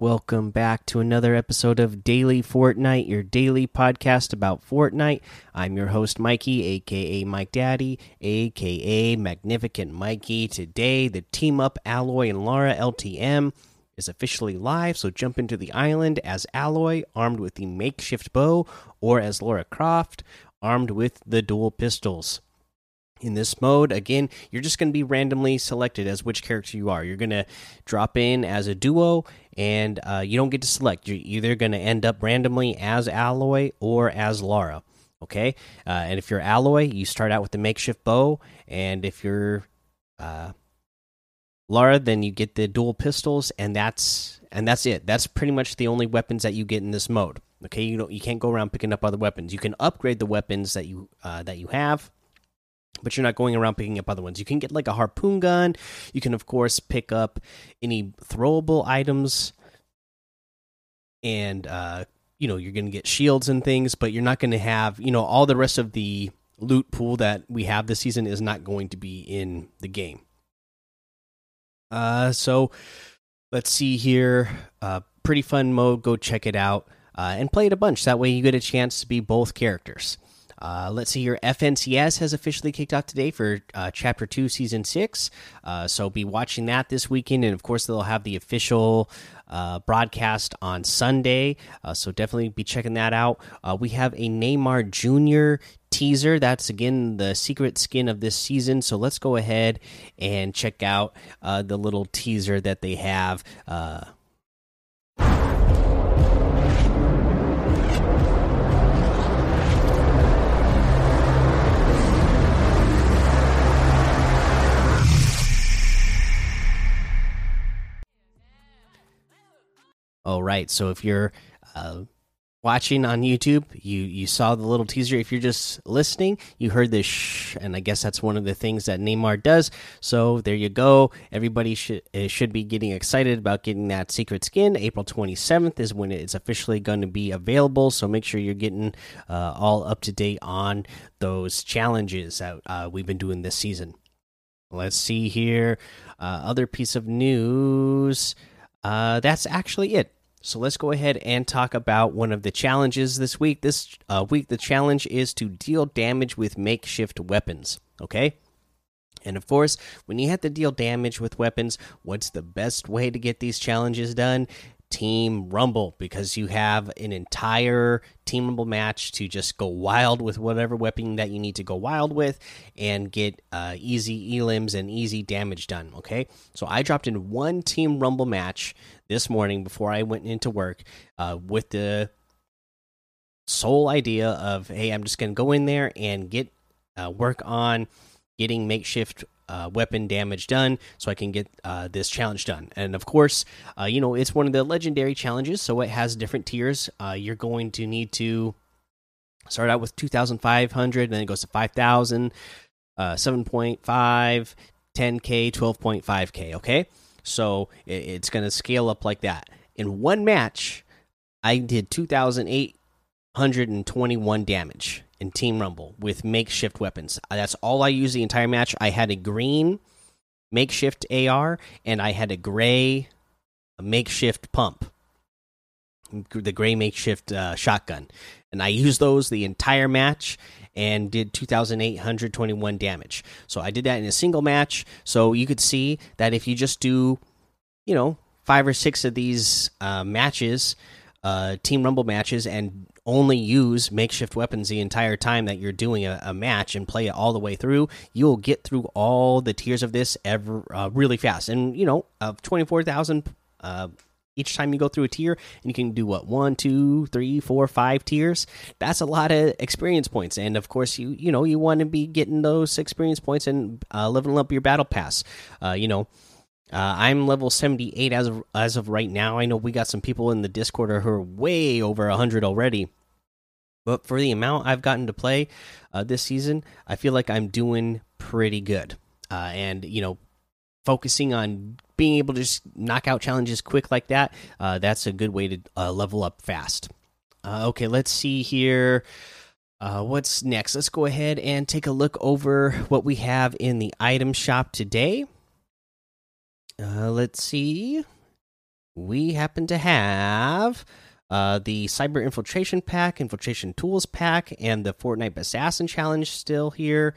Welcome back to another episode of Daily Fortnite, your daily podcast about Fortnite. I'm your host, Mikey, aka Mike Daddy, aka Magnificent Mikey. Today, the Team Up Aloy and Lara LTM is officially live, so jump into the island as Aloy, armed with the makeshift bow, or as Lara Croft, armed with the dual pistols in this mode again you're just going to be randomly selected as which character you are. You're going to drop in as a duo and uh, you don't get to select. You're either going to end up randomly as Aloy or as lara okay? Uh, and if you're Aloy you start out with the makeshift bow and if you're uh, lara then you get the dual pistols and that's and that's it. That's pretty much the only weapons that you get in this mode okay? You don't you can't go around picking up other weapons. You can upgrade the weapons that you uh, that you have but you're not going around picking up other ones. You can get like a harpoon gun. You can, of course, pick up any throwable items, and uh, you know you're going to get shields and things. But you're not going to have, you know, all the rest of the loot pool that we have this season is not going to be in the game. Uh, so let's see here. Uh, pretty fun mode. Go check it out uh, and play it a bunch. That way you get a chance to be both characters. Uh, let's see here. FNCS has officially kicked off today for uh, Chapter 2, Season 6. Uh, so be watching that this weekend. And of course, they'll have the official uh, broadcast on Sunday. Uh, so definitely be checking that out. Uh, we have a Neymar Jr. teaser. That's again the secret skin of this season. So let's go ahead and check out the little teaser that they have. All right. So if you're uh, watching on YouTube, you you saw the little teaser. If you're just listening, you heard this shh, and I guess that's one of the things that Neymar does. So there you go. Everybody should uh, should be getting excited about getting that secret skin. April 27th is when it's officially going to be available. So make sure you're getting uh, all up to date on those challenges that uh, we've been doing this season. Let's see here. Uh, other piece of news. Uh, that's actually it. So let's go ahead and talk about one of the challenges this week. This uh, week, the challenge is to deal damage with makeshift weapons. Okay. And of course, when you have to deal damage with weapons, what's the best way to get these challenges done? Team Rumble because you have an entire Team Rumble match to just go wild with whatever weapon that you need to go wild with and get uh, easy elims and easy damage done. Okay, so I dropped in one Team Rumble match this morning before I went into work uh, with the sole idea of hey, I'm just going to go in there and get uh, work on getting makeshift uh, weapon damage done so I can get uh, this challenge done. And of course, uh, you know, it's one of the legendary challenges, so it has different tiers. Uh, you're going to need to start out with 2,500, then it goes to 5,000, uh, 7.5, 10K, 12.5K, okay? So it, it's going to scale up like that. In one match, I did 2,821 damage in Team Rumble with makeshift weapons. Uh, that's all I used the entire match. I had a green makeshift AR and I had a gray makeshift pump, the gray makeshift uh, shotgun, and I used those the entire match and did 2,821 damage. So I did that in a single match. So you could see that if you just do, you know, five or six of these uh, matches, uh, Team Rumble matches, and only use makeshift weapons the entire time that you're doing a, a, match and play it all the way through, you'll get through all the tiers of this ever uh, really fast. And you know, of twenty four thousand uh, each time you go through a tier, and you can do what one, two, three, four, five tiers. That's a lot of experience points, and of course, you you know you want to be getting those experience points and uh, leveling up your battle pass. Uh, you know. Uh, I'm level 78 as of as of right now. I know we got some people in the Discord who are way over 100 already. But for the amount I've gotten to play uh, this season, I feel like I'm doing pretty good. Uh, and you know, focusing on being able to just knock out challenges quick like that, uh, that's a good way to uh, level up fast. Uh, okay, let's see here. What's next? Let's go ahead and take a look over what we have in the item shop today. Let's see. We happen to have uh, the Cyber Infiltration Pack, Infiltration Tools Pack, and the Fortnite Assassin Challenge still here.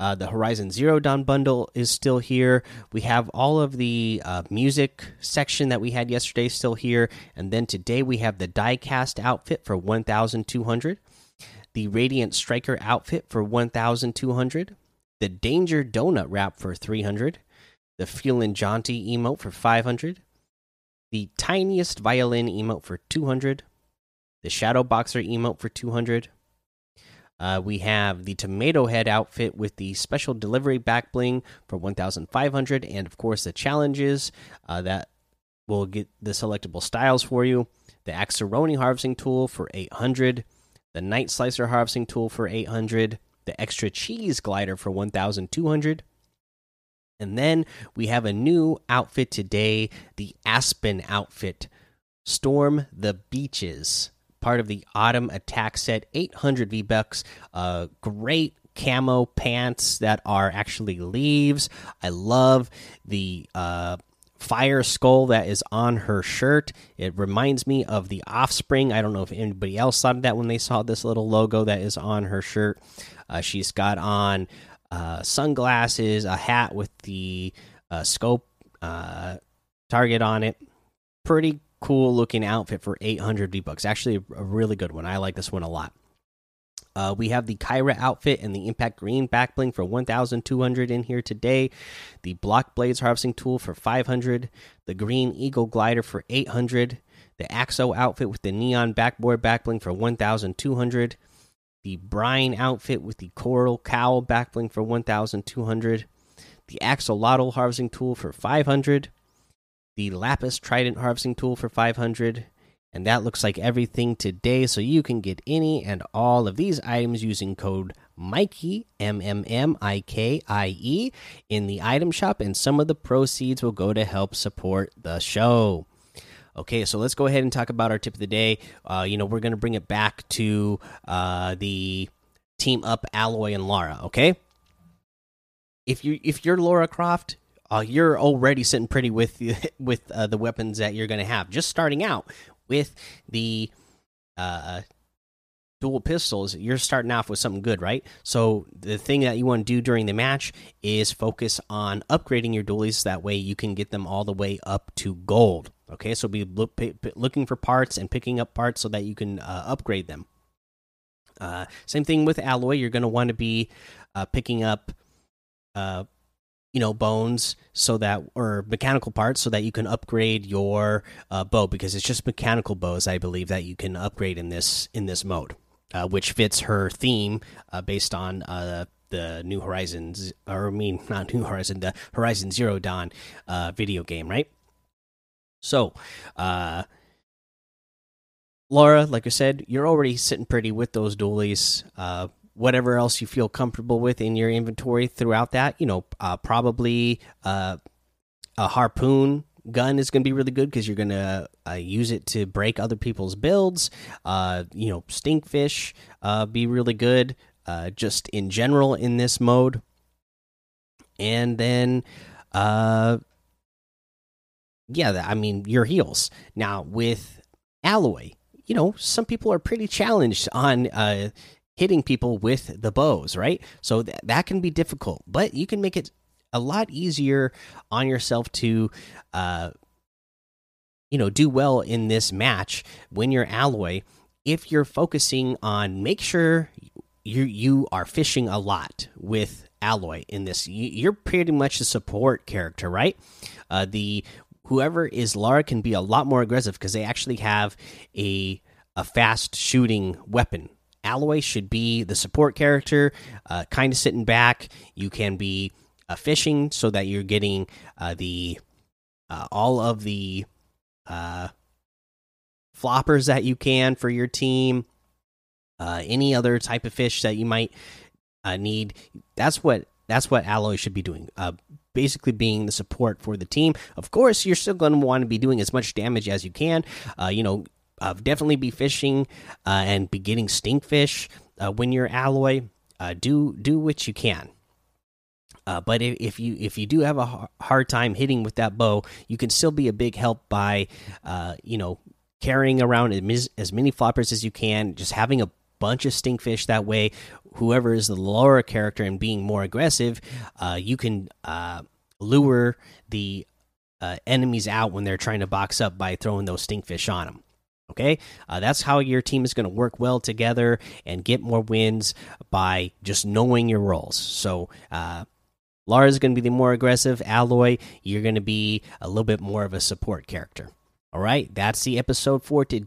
Uh, the Horizon Zero Dawn bundle is still here. We have all of the uh, music section that we had yesterday still here, and then today we have the diecast outfit for 1,200, the Radiant Striker outfit for 1,200, the Danger Donut wrap for 300, the Feelin' Jaunty emote for 500, the Tiniest Violin emote for 200, the Shadow Boxer emote for 200 uh, we have the Tomato Head outfit with the special delivery back bling for 1,500, and of course the challenges uh, that will get the selectable styles for you. The Axeroni harvesting tool for 800, the Night Slicer harvesting tool for 800, the extra cheese glider for 1,200. And then we have a new outfit today, the Aspen outfit. Storm the beaches part of the autumn attack set 800 v bucks uh great camo pants that are actually leaves. I love the uh fire skull that is on her shirt. It reminds me of the offspring. I don't know if anybody else thought of that when they saw this little logo that is on her shirt. Uh, she's got on uh, sunglasses a hat with the uh, scope uh, target on it pretty cool looking outfit for 800 V bucks. Actually, a really good one. I like this one a lot. Uh, we have the Kyra outfit and the Impact Green back bling for 1,200 in here today. The Block Blades harvesting tool for 500. The Green Eagle glider for 800. The Axo outfit with the Neon backboard back bling for 1,200. The Brine outfit with the Coral Cowl back bling for 1,200. The Axolotl harvesting tool for 500 the lapis trident harvesting tool for 500 and that looks like everything today so you can get any and all of these items using code mikey m m m i k i e in the item shop and some of the proceeds will go to help support the show okay so let's go ahead and talk about our tip of the day uh, you know we're going to bring it back to uh, the team up Aloy and lara okay if you if you're lara croft uh, you're already sitting pretty with with uh, the weapons that you're going to have. Just starting out with the uh, dual pistols, you're starting off with something good, right? So the thing that you want to do during the match is focus on upgrading your dualies. That way, you can get them all the way up to gold. Okay, so be look, looking for parts and picking up parts so that you can uh, upgrade them. Uh, same thing with Aloy. You're going to want to be uh, picking up you know bones so that or mechanical parts so that you can upgrade your uh, bow because it's just mechanical bows i believe that you can upgrade in this in this mode uh, which fits her theme uh, based on uh, the new horizons or i mean not new horizon the horizon zero dawn uh, video game right so uh Laura, like I said, you're already sitting pretty with those dualies. Uh, whatever else you feel comfortable with in your inventory throughout that. You know, uh, probably uh, a harpoon gun is going to be really good because you're going to uh, use it to break other people's builds. Uh, you know, stinkfish uh, be really good uh, just in general in this mode. And then, uh, yeah, I mean your heals now with Aloy. You know, some people are pretty challenged on uh, hitting people with the bows, right? So th that can be difficult, but you can make it a lot easier on yourself to, uh, you know, do well in this match when you're Aloy. If you're focusing on, make sure you you are fishing a lot with Aloy in this. You're pretty much a support character, right? Uh, the whoever is Lara can be a lot more aggressive because they actually have a a fast shooting weapon Aloy should be the support character, uh, kind of sitting back. You can be uh, fishing so that you're getting uh, the uh, all of the uh, floppers that you can for your team. Uh, any other type of fish that you might need. That's what that's what Aloy should be doing. Basically, being the support for the team. Of course, you're still going to want to be doing as much damage as you can. you know, uh, definitely be fishing uh, and be getting stinkfish uh, when you're Aloy. Uh, do do what you can. Uh, but if, if, you if you do have a hard time hitting with that bow, you can still be a big help by, uh, you know, carrying around as many floppers as you can, just having a bunch of stinkfish. That way, whoever is the Lara character and being more aggressive, uh, you can uh, lure the uh, enemies out when they're trying to box up by throwing those stinkfish on them. Okay, uh, that's how your team is going to work well together and get more wins by just knowing your roles. So, uh, Lara is going to be the more aggressive. Aloy, you're going to be a little bit more of a support character. All right, that's the episode for to